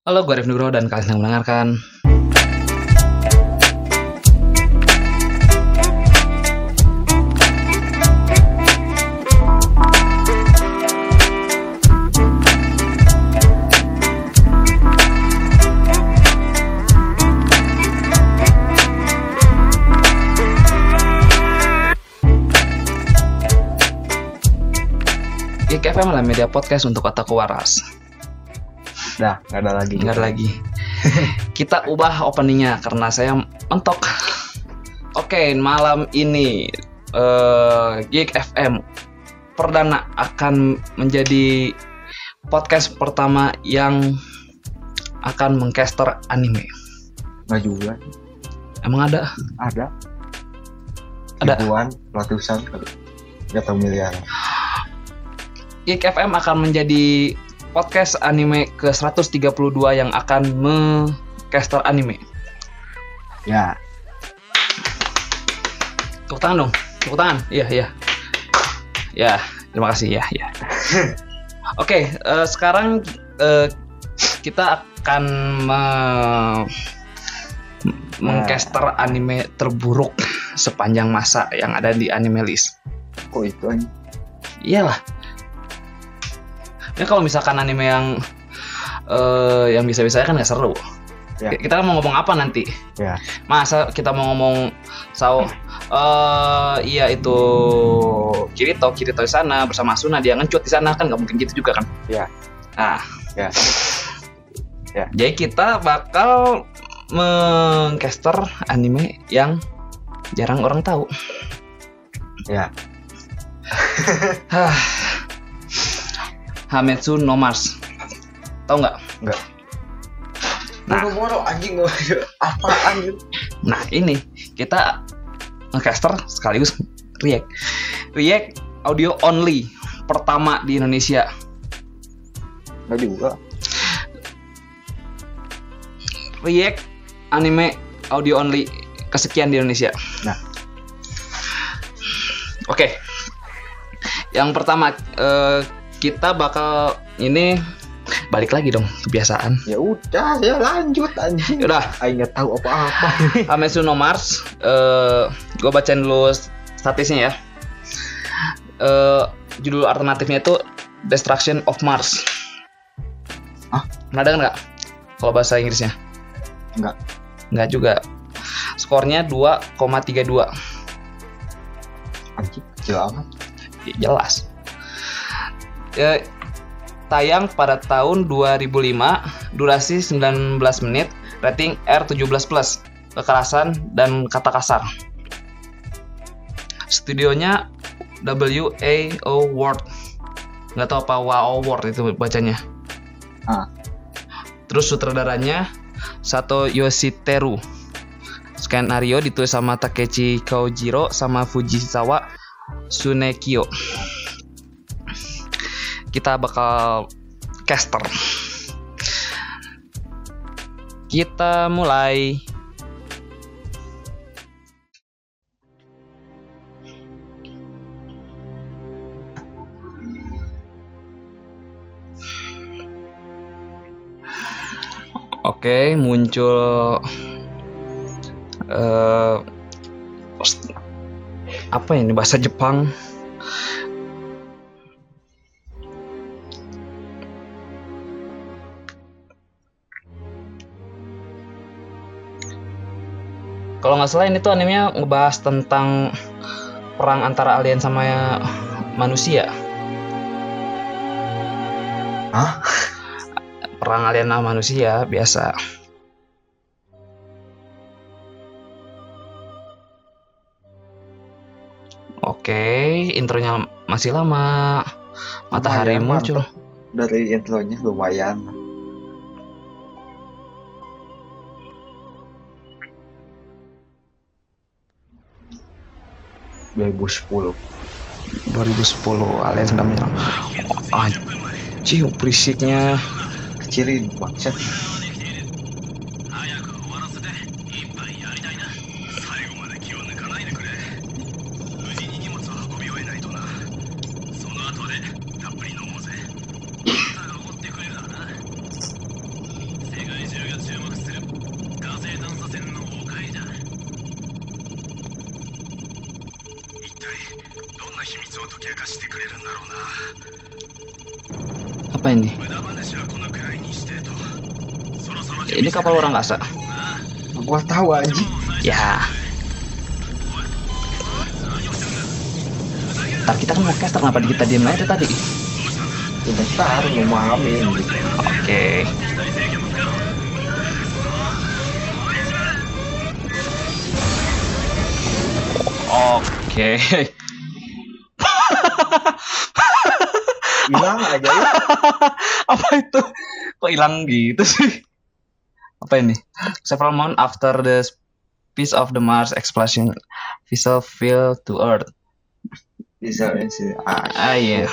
Halo, gue Arif Nugroho dan kalian sedang mendengarkan Geek FM media podcast untuk otak waras. Dah, nggak ada lagi. Nggak ada lagi. Kita ubah openingnya karena saya mentok. Oke, malam ini eh Geek FM perdana akan menjadi podcast pertama yang akan mengcaster anime. Nggak juga. Emang ada? Ada. Ada. Ribuan, ratusan, nggak tahu miliar. Geek FM akan menjadi podcast anime ke 132 yang akan mengcaster anime. Ya, Tepuk tangan dong. Tepuk tangan. Iya, iya. Ya, terima kasih ya, ya. Oke, eh, sekarang eh, kita akan me- mengcaster anime terburuk sepanjang masa yang ada di anime list. kok itu aja? Iyalah. Ini kalau misalkan anime yang eh yang bisa-bisa kan nggak seru. Ya. Kita mau ngomong apa nanti? Ya. Masa kita mau ngomong Sao eh iya itu Kirito, Kirito di sana bersama Asuna dia ngecut di sana kan nggak mungkin gitu juga kan? Ya. Nah. Ya. Ya. Jadi kita bakal mengcaster anime yang jarang orang tahu. Ya. Hametsu no Mars. Tahu nggak? Nggak. Nah. Boro-boro anjing gua apa anjing? Nah ini kita ngecaster sekaligus react. React audio only pertama di Indonesia. Nggak juga. React anime audio only kesekian di Indonesia. Nah. Oke. Yang pertama eh, kita bakal ini balik lagi dong kebiasaan. Ya udah, ya lanjut anjing. Udah, Aing tahu apa-apa. Hametsu no Mars, eh gue bacain dulu statisnya ya. Eh judul alternatifnya itu Destruction of Mars. Pernah dengar nggak? Kalau bahasa Inggrisnya? Nggak. Nggak juga. Skornya 2,32. Anjing, kecil amat. Ya, jelas. Eh, tayang pada tahun 2005, durasi 19 menit, rating R17+, kekerasan dan kata kasar. Studionya WAO World. Nggak tahu apa WAO World itu bacanya. Ah. Terus sutradaranya Sato Yoshiteru. Skenario ditulis sama Takechi Kaojiro sama Fujisawa Tsunekyo kita bakal caster. Kita mulai. Oke, muncul eh apa ini bahasa Jepang? Kalau nggak salah ini tuh animenya ngebahas tentang perang antara alien sama manusia. Hah? Perang alien sama manusia biasa. Oke, intronya masih lama. Matahari Lumayan, muncul. Dari intronya lumayan. Dua ribu sepuluh 2010 alien sedang menyerang. Anjing, berisiknya. kecilin bangsat Apa ini? Ini kapal orang angkasa. Gua tahu anjing. Ya. Ntar kita kan podcast kenapa kita diem aja tadi? Sebentar memahami. Oke. Oke. Hilang Apa itu? Kok hilang gitu sih? Apa ini? Several months after the piece of the Mars explosion, vessel fell to Earth. Bisa sih. Ah, Ah iya.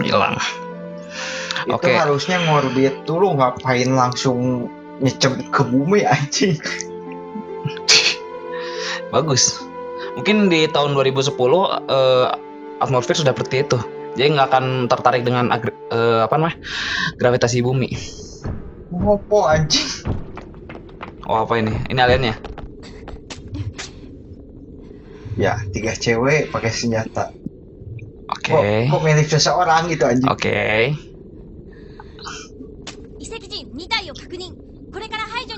Hilang. itu Oke. harusnya ngorbit dulu ngapain langsung nyecep ke bumi anjing. Bagus. Mungkin di tahun 2010 eh, atmosfer sudah seperti itu. Jadi nggak akan tertarik dengan uh, apa namanya gravitasi bumi. Ngopo anjing. Oh apa ini? Ini aliennya? Ya tiga cewek pakai senjata. Oke. Okay. Kok, kok milik seseorang gitu anjing? Oke. Okay.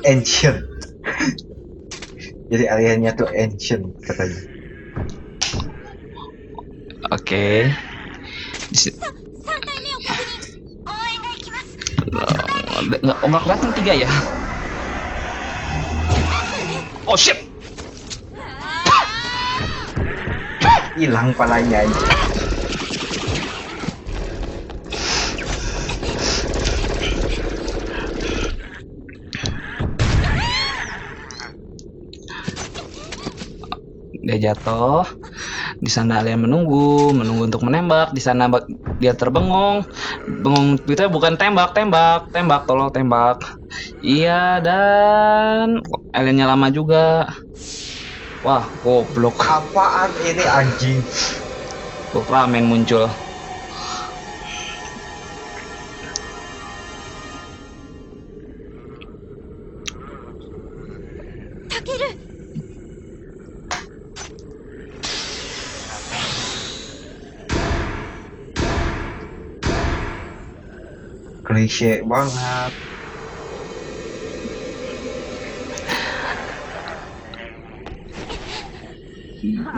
Ancient. Jadi aliennya tuh ancient katanya. Oke. Okay nggak oh, nggak kelihatan tiga ya? Oh shit! Hilang palanya anjing. Dia jatuh. Di sana alien menunggu, menunggu untuk menembak. Di sana dia terbengong. Bengong itu bukan tembak, tembak, tembak, tolong tembak. Iya dan aliennya lama juga. Wah, goblok. Apaan ini anjing? Ultraman muncul. Klise banget.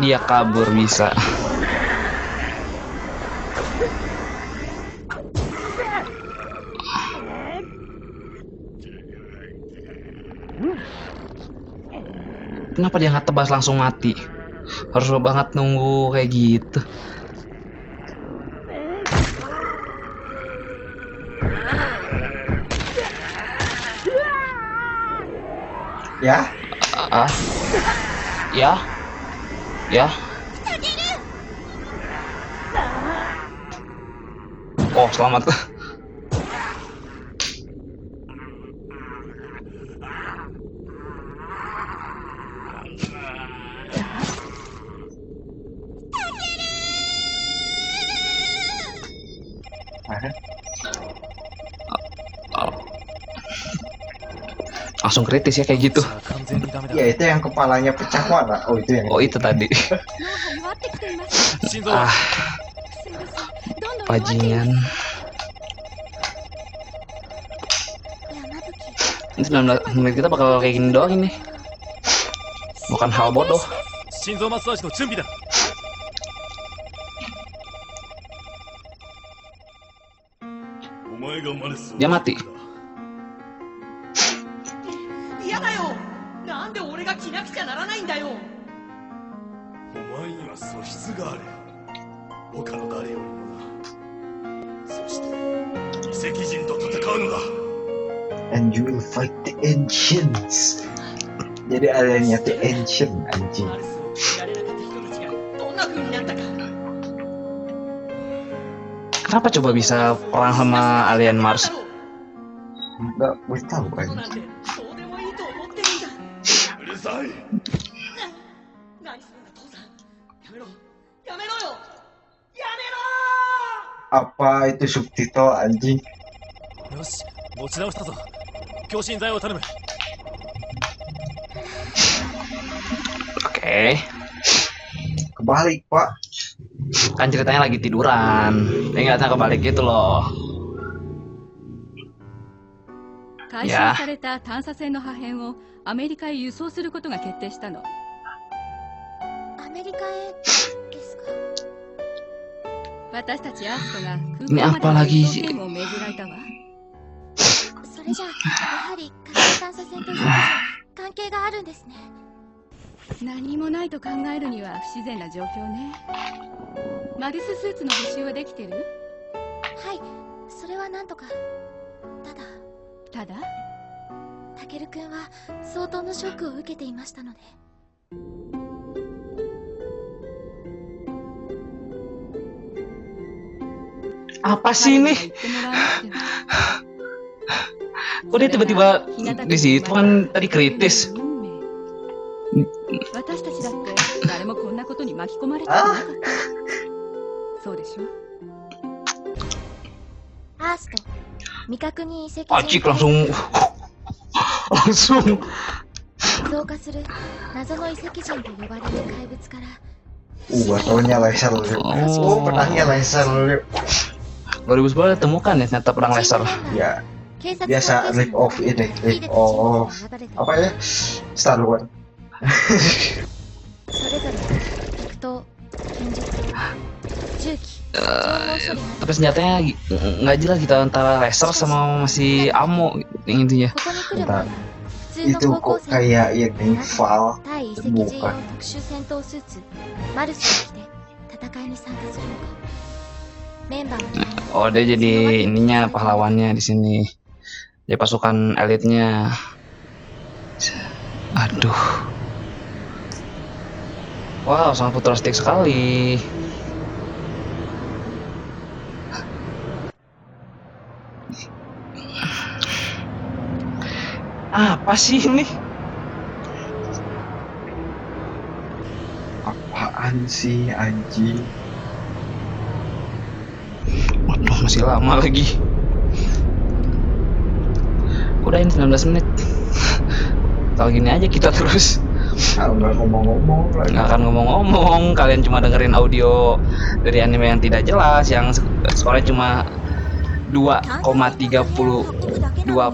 Dia kabur bisa. Kenapa dia nggak tebas langsung mati? Harus banget nunggu kayak gitu. Ya, Ah, ya, ya. Oh, selamat. langsung kritis ya kayak gitu. Ya itu yang kepalanya pecah mana oh itu yang oh itu tadi. Ah bajingan 19 menit kita bakal kayak gini doang ini. Bukan hal bodoh. Dia mati. には素質がある他の誰よりもなそして遺跡人と戦うのだ And you will fight the ancients. Jadi aliennya tuh ancient anjing. アルスを着られなかった人たちがどんな風になったか Kenapa coba bisa perang sama alien Mars? Enggak, gue tahu こと kan. Apa itu subtitle anjing? よし持ち直したぞ強心剤を頼む Oke. Kebalik pak. kan ceritanya lagi tiduran ingatnya kebalik gitu loh 回収された探査船の破片をアメリカへ輸送することが決定したのアメリカへ私たちアーストが空港までの?移送権を命じられたわそれじゃあやはり火星探査船と関係があるんですね何もないと考えるには不自然な状況ねマルススーツの補修はできてるはいそれはなんとかただただタケル君は相当のショックを受けていましたので でしょアースと未確認遺跡 Acik langsung langsung 増加する謎の遺跡人と呼ばれる怪物から Uh, gua taunya laser lu. Oh, pedangnya laser lu. 2010 temukan ya ternyata perang laser. Ya. Biasa rip off ini, rip off apa ya? Star Wars. Eh, tapi senjatanya nggak jelas kita antara laser sama masih ammo yang intinya. Bentar. Itu kok kayak yang Val bukan oh dia jadi ininya pahlawannya di sini. Dia pasukan elitnya. Aduh. Wow sangat futuristik sekali. Apa sih ini? Apaan sih anjing? Waduh, masih lama lagi. Udah ini 19 menit. Kalau gini aja kita terus nggak ngomong-ngomong nggak akan ngomong-ngomong. Kalian cuma dengerin audio dari anime yang tidak jelas, yang skornya cuma 2,32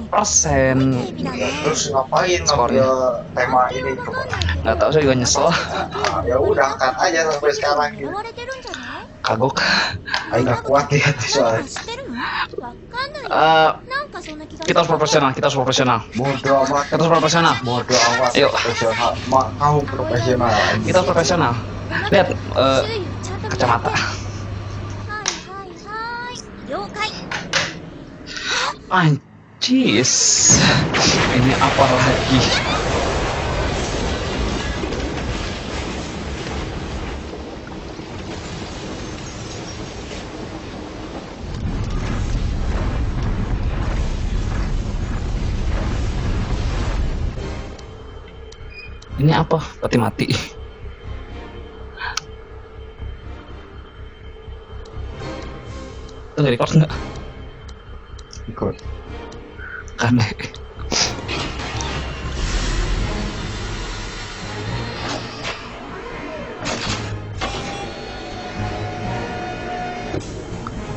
persen. Ya, terus ngapain Skornya. ngambil tema ini coba? Nggak tahu saya juga nyesel. Ah, ya udah angkat aja sampai sekarang gitu kagok. Aing gak kuat ya, hati soalnya uh, kita harus profesional kita harus profesional. Bodoh amat. Kita harus profesional. Bodoh amat yuk. profesional. Kau profesional. Kita harus profesional. Lihat uh, kacamata. Anjis. Ini apa lagi? Ini apa? Peti mati. Itu record nggak? Ikut. Karena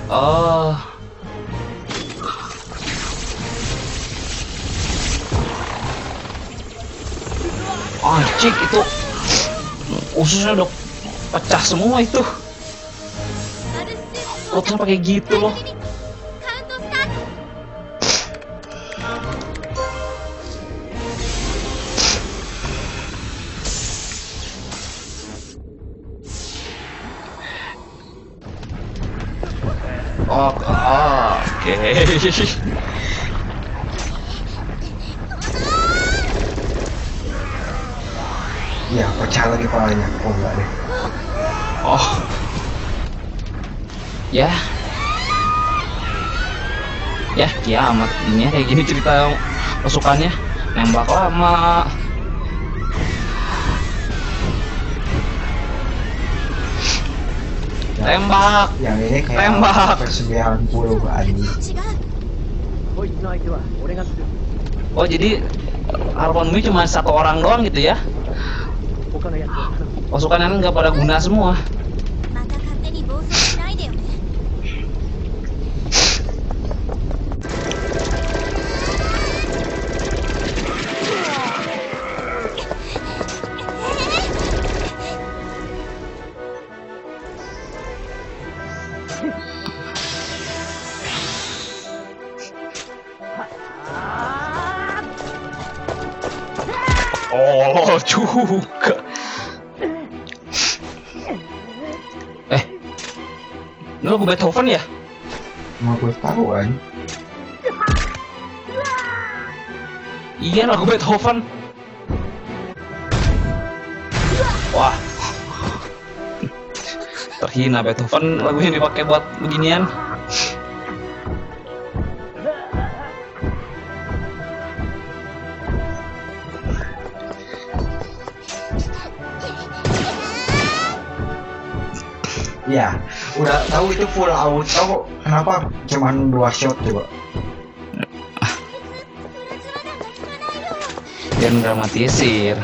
Oh. Ah, anjing itu ususnya udah pecah semua itu Rotnya pakai gitu loh Oh, oke. Okay. ya pecah lagi palanya. Oh enggak deh. Oh. Ya. Ya ya amat. Ini ya, kayak gini cerita pasukannya, nembak lama. Ya. Tembak. Yang ini kayak tembak. Persembahan puluh kali. oh jadi Arpon cuma satu orang doang gitu ya? pasukan yang pasukan anak nggak pada guna semua. Ini lagu Beethoven ya? Mau gue tahu kan? iya lagu Beethoven wah. Terhina Beethoven lagu yang dipakai buat beginian. Iya, udah tahu itu full auto. Kenapa cuman dua shot coba? biar dramatisir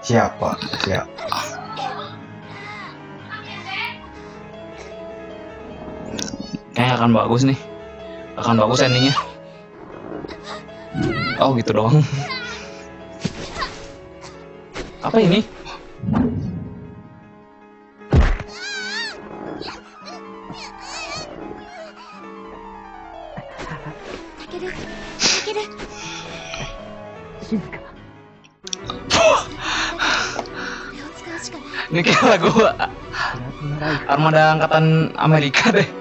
Siapa? Siapa? kayaknya akan bagus nih akan bagus endingnya oh gitu doang apa ini? Ini kayak lagu armada angkatan Amerika deh.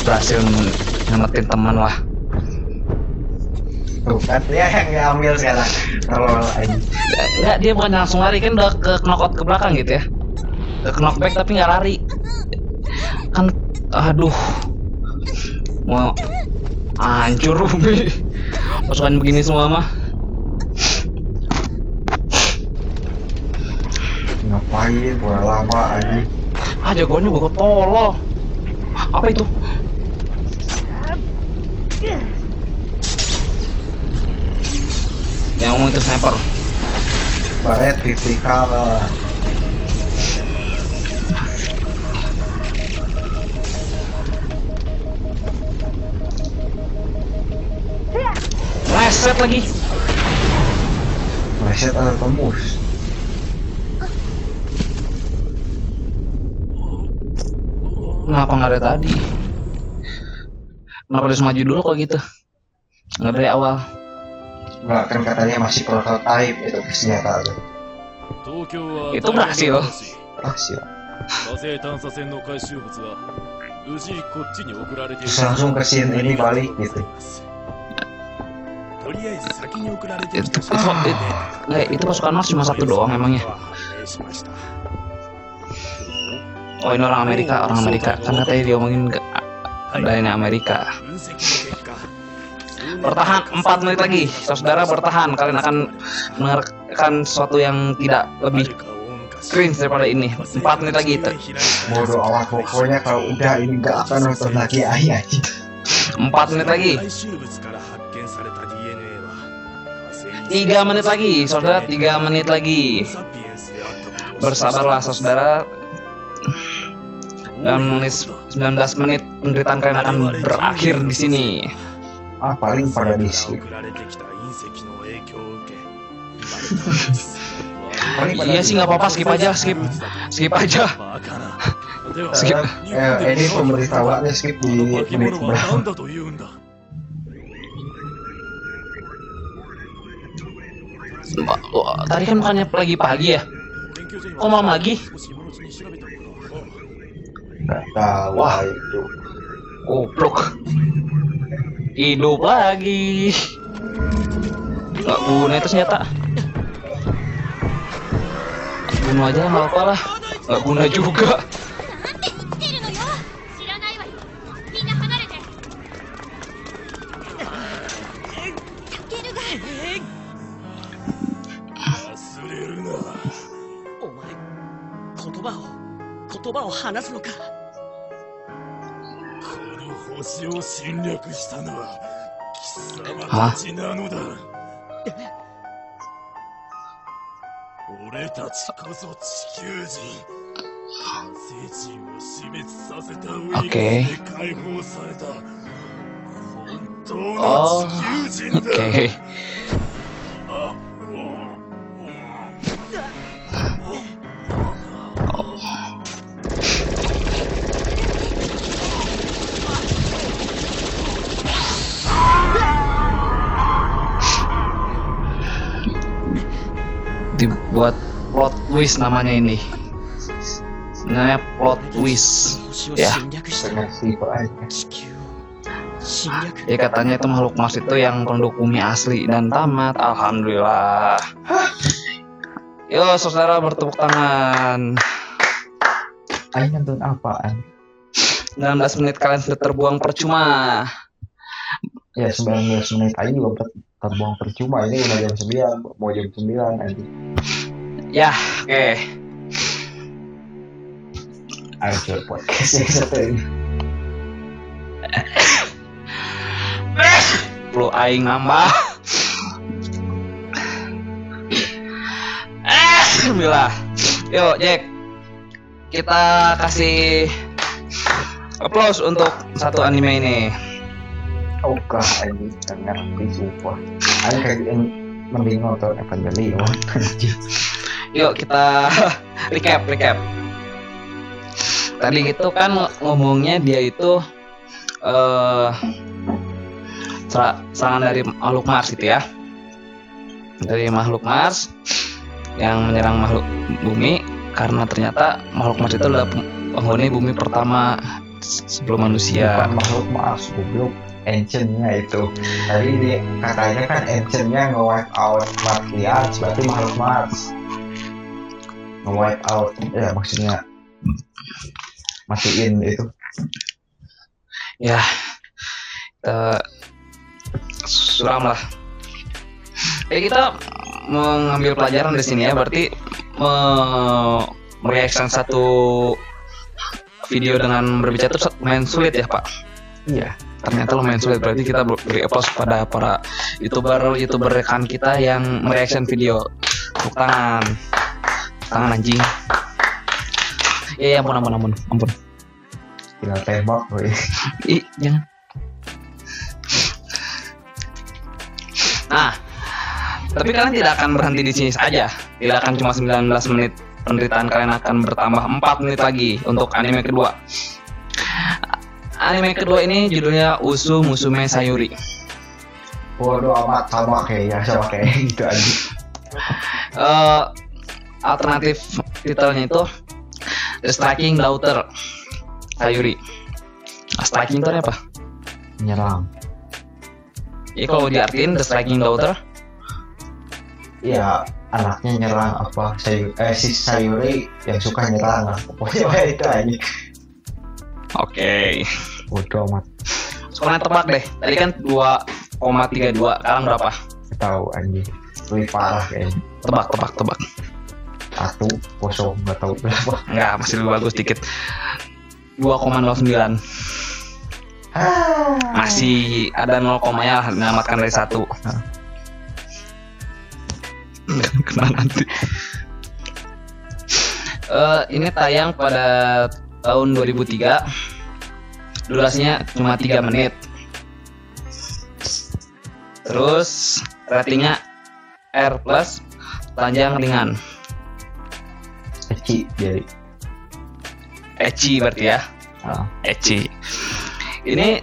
Berhasil nyelamatin teman lah Tuh kan dia yang diambil sekarang. Kalau aja. Enggak, dia bukan langsung lari kan udah ke knockout ke belakang gitu ya. Ke knockback tapi nggak lari. Kan aduh. Mau hancur Umi. Pasukan begini semua mah. Ngapain? Udah lama aja. Ah jagoannya gue tolol. Apa itu? Yang itu sniper. Baret kritikal. Reset lagi. Reset atau tembus? Kenapa nggak dari tadi? kenapa harus maju dulu kok gitu? Nggak dari awal. Nggak kan katanya masih prototype itu senjata itu itu berhasil berhasil Terus langsung ke sini ini balik gitu. Itu, ah. itu, itu, eh, itu pasukan Mars cuma satu doang emangnya oh ini orang Amerika orang Amerika. Kan katanya dia omongin Udahin Amerika. Bertahan 4 menit lagi, saudara bertahan. Kalian akan mendengarkan sesuatu yang tidak lebih cringe daripada ini. 4 menit lagi itu. Bodoh awak pokoknya kalau udah ini gak akan nonton lagi ayah. 4 menit lagi. 3 menit lagi, saudara 3 menit lagi. Bersabarlah saudara, dan menit 19 menit penderitaan kalian akan berakhir di sini. Ah paling pada di sini. iya sih nggak apa-apa skip aja skip skip aja skip eh, ini pemberitahuannya skip di menit berapa Tadi kan makannya pagi-pagi ya? Kok malam lagi? nggak tahu wah. itu. Goblok. Hidup lagi. Nggak guna itu senjata. Bunuh aja nggak apa lah. Nggak guna juga. Oh wow, 話すのか。星を侵略したのは貴様たちなのだ俺たちこそ地球人人を死滅させた上に Oke. 解放された本当 Oh, の地球人.だ、Dibuat twist namanya ini. Namanya plot twist ya ya katanya itu makhluk Mars itu yang penduduk bumi asli dan tamat. Alhamdulillah. Yo saudara bertepuk tangan. Ayo nonton apaan? 16 menit kalian sudah terbuang percuma. Ya 19 menit aja juga terbuang percuma. Ini udah jam 9 mau jam 9 aja. Ya, oke. ayo podcast satu ini Lu aing nambah. Eh, Alhamdulillah. Yuk, Jack. Kita kasih applause untuk satu anime ini. oh kah anjing gak ngerti sumpah Aing kayak yang mending nonton Evangelion anjing Yuk kita recap, recap. Tadi itu kan ngomongnya dia itu eh ser- serangan dari makhluk Mars gitu ya. Dari makhluk Mars yang menyerang makhluk bumi karena ternyata makhluk Mars itu adalah penghuni bumi pertama se- sebelum manusia. bukan makhluk Mars goblok ancientnya itu tadi dia katanya kan ancientnya nge-wipe out Martians berarti makhluk Mars nge-wipe out ya maksudnya matiin itu Ya, kita suram lah. Ya kita mengambil pelajaran di sini ya, berarti me- mereaction satu video dengan berbicara itu lumayan sulit ya Pak. iya Ternyata lumayan sulit, berarti kita ber- beri applause pada para youtuber youtuber rekan kita yang mereaction video. Tepuk tangan, tangan anjing. Iya, ampun, ampun, ampun, ampun. tinggal tembak woy. Ih, jangan. Nah, tapi kalian tidak akan berhenti di sini saja. Tidak akan cuma 19 menit penderitaan kalian akan bertambah 4 menit lagi untuk anime kedua. Anime kedua ini judulnya Usu Musume Sayuri. bodoh amat sama kayak sama kayak gitu aja Eh, alternatif titelnya itu The Striking Daughter Sayuri. Ah, Striking itu apa? nyerang Ya kalau diartiin The Striking Daughter ya anaknya nyerang apa sayur eh si sayuri yang suka nyerang lah pokoknya itu aja Oke. bodoh amat Sekarang tebak deh. Tadi kan 2,32. Sekarang berapa? tahu anjing lebih parah kayaknya Tebak, tebak, tebak. Satu kosong nggak tahu berapa Enggak, masih lebih bagus dikit. 2,09. Ah. Masih ada 0, ya menyelamatkan dari satu. Kena nanti. Eh, ini tayang pada tahun 2003. Durasinya cuma 3 menit. Terus ratingnya R plus panjang ringan. Kecil jadi Ecchi berarti ya. ah, Ecchi. Ini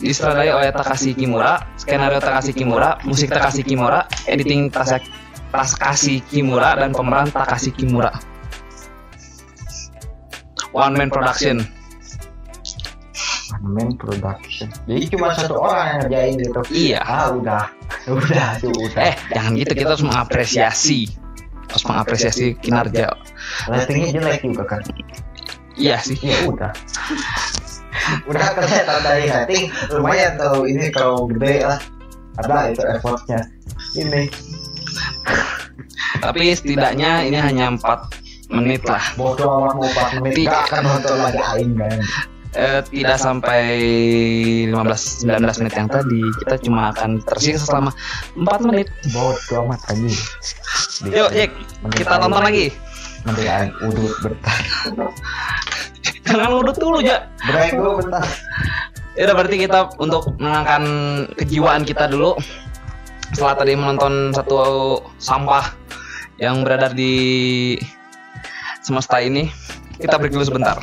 disutradarai oleh Takashi Kimura, skenario Takashi Kimura, musik Takashi Kimura, editing Takashi Kimura dan pemeran Takashi Kimura. One man production. main production jadi cuma satu orang yang ngerjain gitu Iya. ah udah udah tuh udah Eh, jangan gitu kita harus mengapresiasi. Harus mengapresiasi kinerja. ratingnya jelek juga kan? Iya sih. ya udah. Udah kelihatan dari rating lumayan kalau ini kalau gede lah. Ada itu effortnya. Ini. Tapi setidaknya ini hanya 4 menit lah. bodoh amat mau 4 menit. Tiga. gak akan nonton lagi. aing kan? Eh, tidak sampai 15 19 menit yang tadi. Kita cuma akan tersisa selama 4 menit. bodoh amat anjing Yuk, Jack, kita tonton lagi. nanti aing udut bentar Jangan ngudut dulu, Ja. break dulu bentar Ya udah berarti kita untuk menangkan kejiwaan kita dulu. Setelah tadi menonton satu sampah yang beredar di semesta ini, kita break dulu sebentar.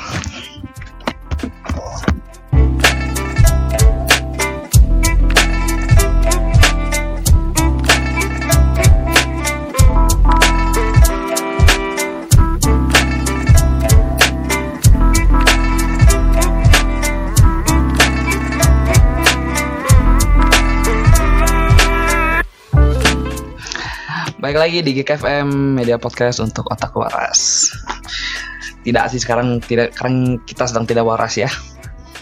Baik lagi di GKFM Media Podcast untuk otak waras. Tidak sih sekarang tidak sekarang kita sedang tidak waras ya.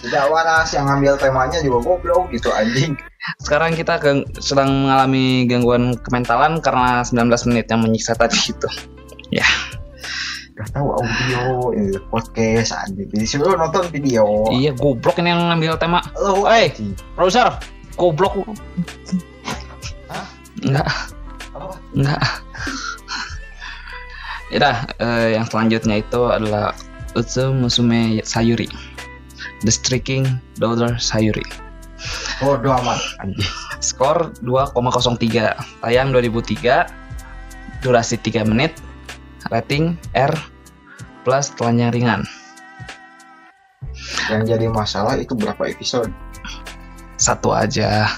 tidak waras yang ngambil temanya juga goblok gitu anjing Sekarang kita ke- sedang mengalami gangguan kementalan karena 19 menit yang menyiksa tadi itu. gak tahu audio ini podcast anjing jadi sebelum nonton video Iya goblok ini yang ngambil tema. lo Hey. anjing. Produser, goblok. Hah? Enggak, Apa? enggak. Ya dah, eh, yang selanjutnya itu adalah Utsu Musume Sayuri. The Streaking Daughter Sayuri. bodoh amat anjing Skor 2,03. Tayang 2003. Durasi 3 menit. Rating R plus telanjang ringan. yang jadi masalah itu berapa episode Satu aja.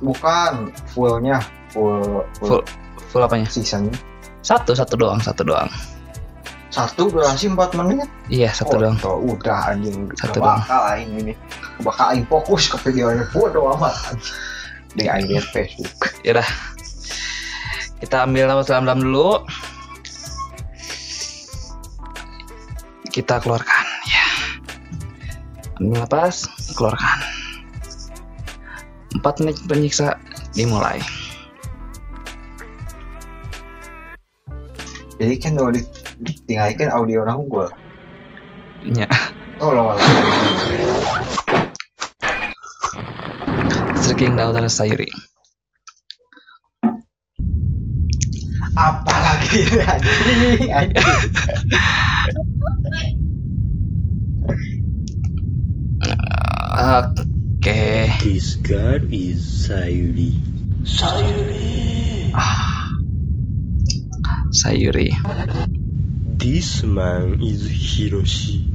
bukan fullnya full full, Full, full apanya? season Satu, satu doang, satu doang. satu durasi 4 menit Iya, satu oh, doang. tuh, udah anjing Satu Gak bakal aing ini bakal aing fokus ke videonya bodoh amat anjing di aing liat Facebook Ya udah. Kita ambil nafas dalam-dalam dulu. Kita keluarkan, ya. Ambil nafas, keluarkan. 4 menit penyiksa dimulai. Jadi kan kalau di ditinggalkan audio nang gue Ya. oh lo Streaking Daughter Sayuri. apa lagi anjing Oke. This girl is Sayuri. Sayuri. This man is Hiroshi.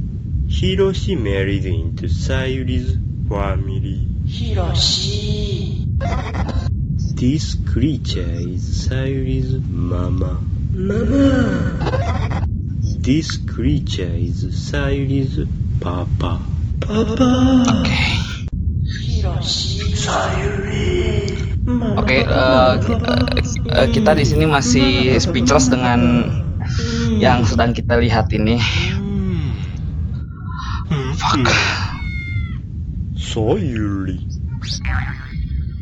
Hiroshi married into Sayuri's family. Hiroshi. This creature is Sayuri's mama. Mama. This creature is Sayuri's papa. Papa. Oke. Oke, eh, eh, kita di sini masih speechless dengan yang sedang kita lihat ini. Fuck. Sayuri.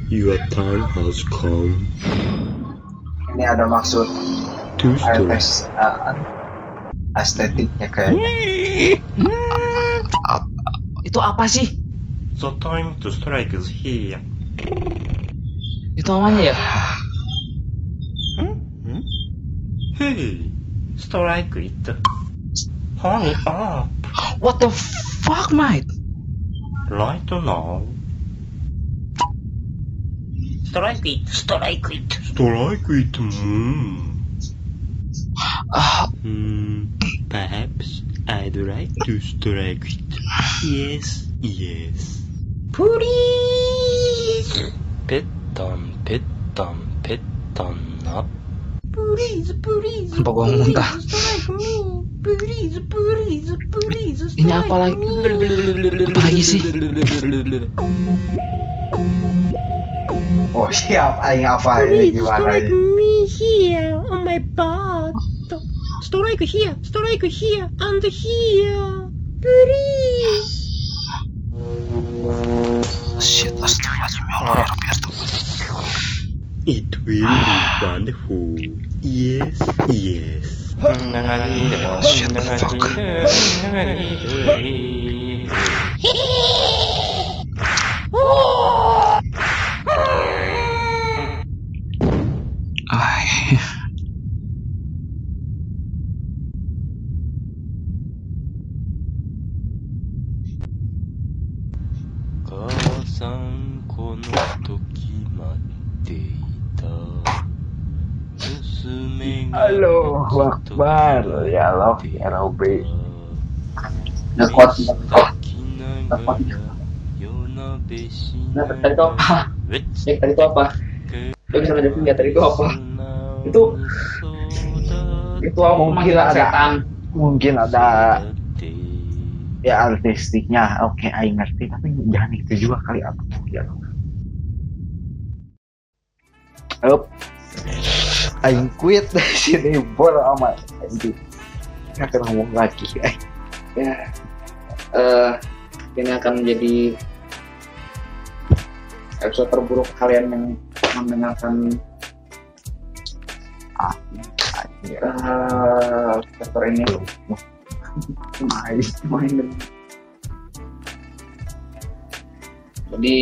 Your time has come ini ada maksud uh, estetiknya kayak Itu apa sih? The time to strike is here. Itu namanya ya? Hey, strike it. Hurry up. What the fuck, mate? Right now. Strike it, strike it. Strike it, hmm. Hmm, perhaps I'd like to strike it. Yes, yes. Please! Piton, piton up. Please, please. Sumpah gua muntah. Ini apa lagi? Apa lagi sih? oh siap aing apa ini gimana ini me here on my butt. Strike here, strike here, and here. Please. shit, astagfirullahaladzim, ya Allah, ya. It will be wonderful. Yes, yes. Shut the fuck. Akbar ya Allah ya Rabbi nggak kuat nggak kuat. Nah tadi itu apa? Ya tadi itu apa? Lo bisa lanjutin nggak? Tadi itu apa? Itu itu mungkin ada. setan. mungkin ada. Ya artistiknya. Oke okay, I ngerti tapi jangan itu juga kali aku ya. Up. Aing quit dari sini bol amat. Anjing. Nggak akan ngomong lagi. Ya, eh ini akan menjadi episode terburuk kalian yang mendengarkan Ah, eh chapter ini. Aing. Main. Jadi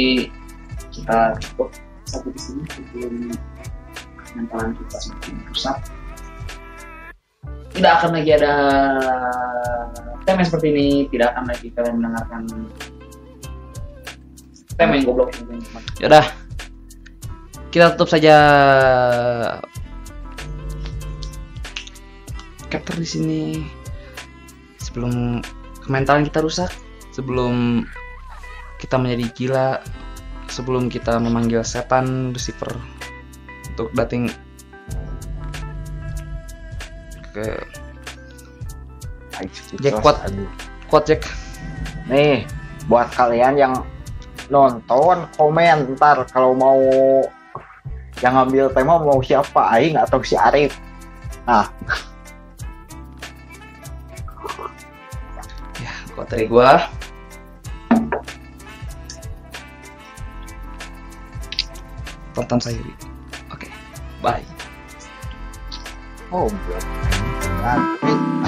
kita cukup sampai di sini sebelum mentalan kita semakin rusak. Tidak akan lagi ada tema seperti ini, tidak akan lagi kalian mendengarkan tema yang goblok ini. Yaudah. Kita tutup saja chapter di sini sebelum kementalan kita rusak, sebelum kita menjadi gila, sebelum kita memanggil setan Lucifer untuk dating ke Jackpot. aduh. quote Jack. Nih, buat kalian yang nonton, komen ntar kalau mau yang ngambil tema mau siapa, Aing atau si Arif. Ya, quote dari gua. Tonton Sayuri. Oke, bye. Oh, belum. Nanti.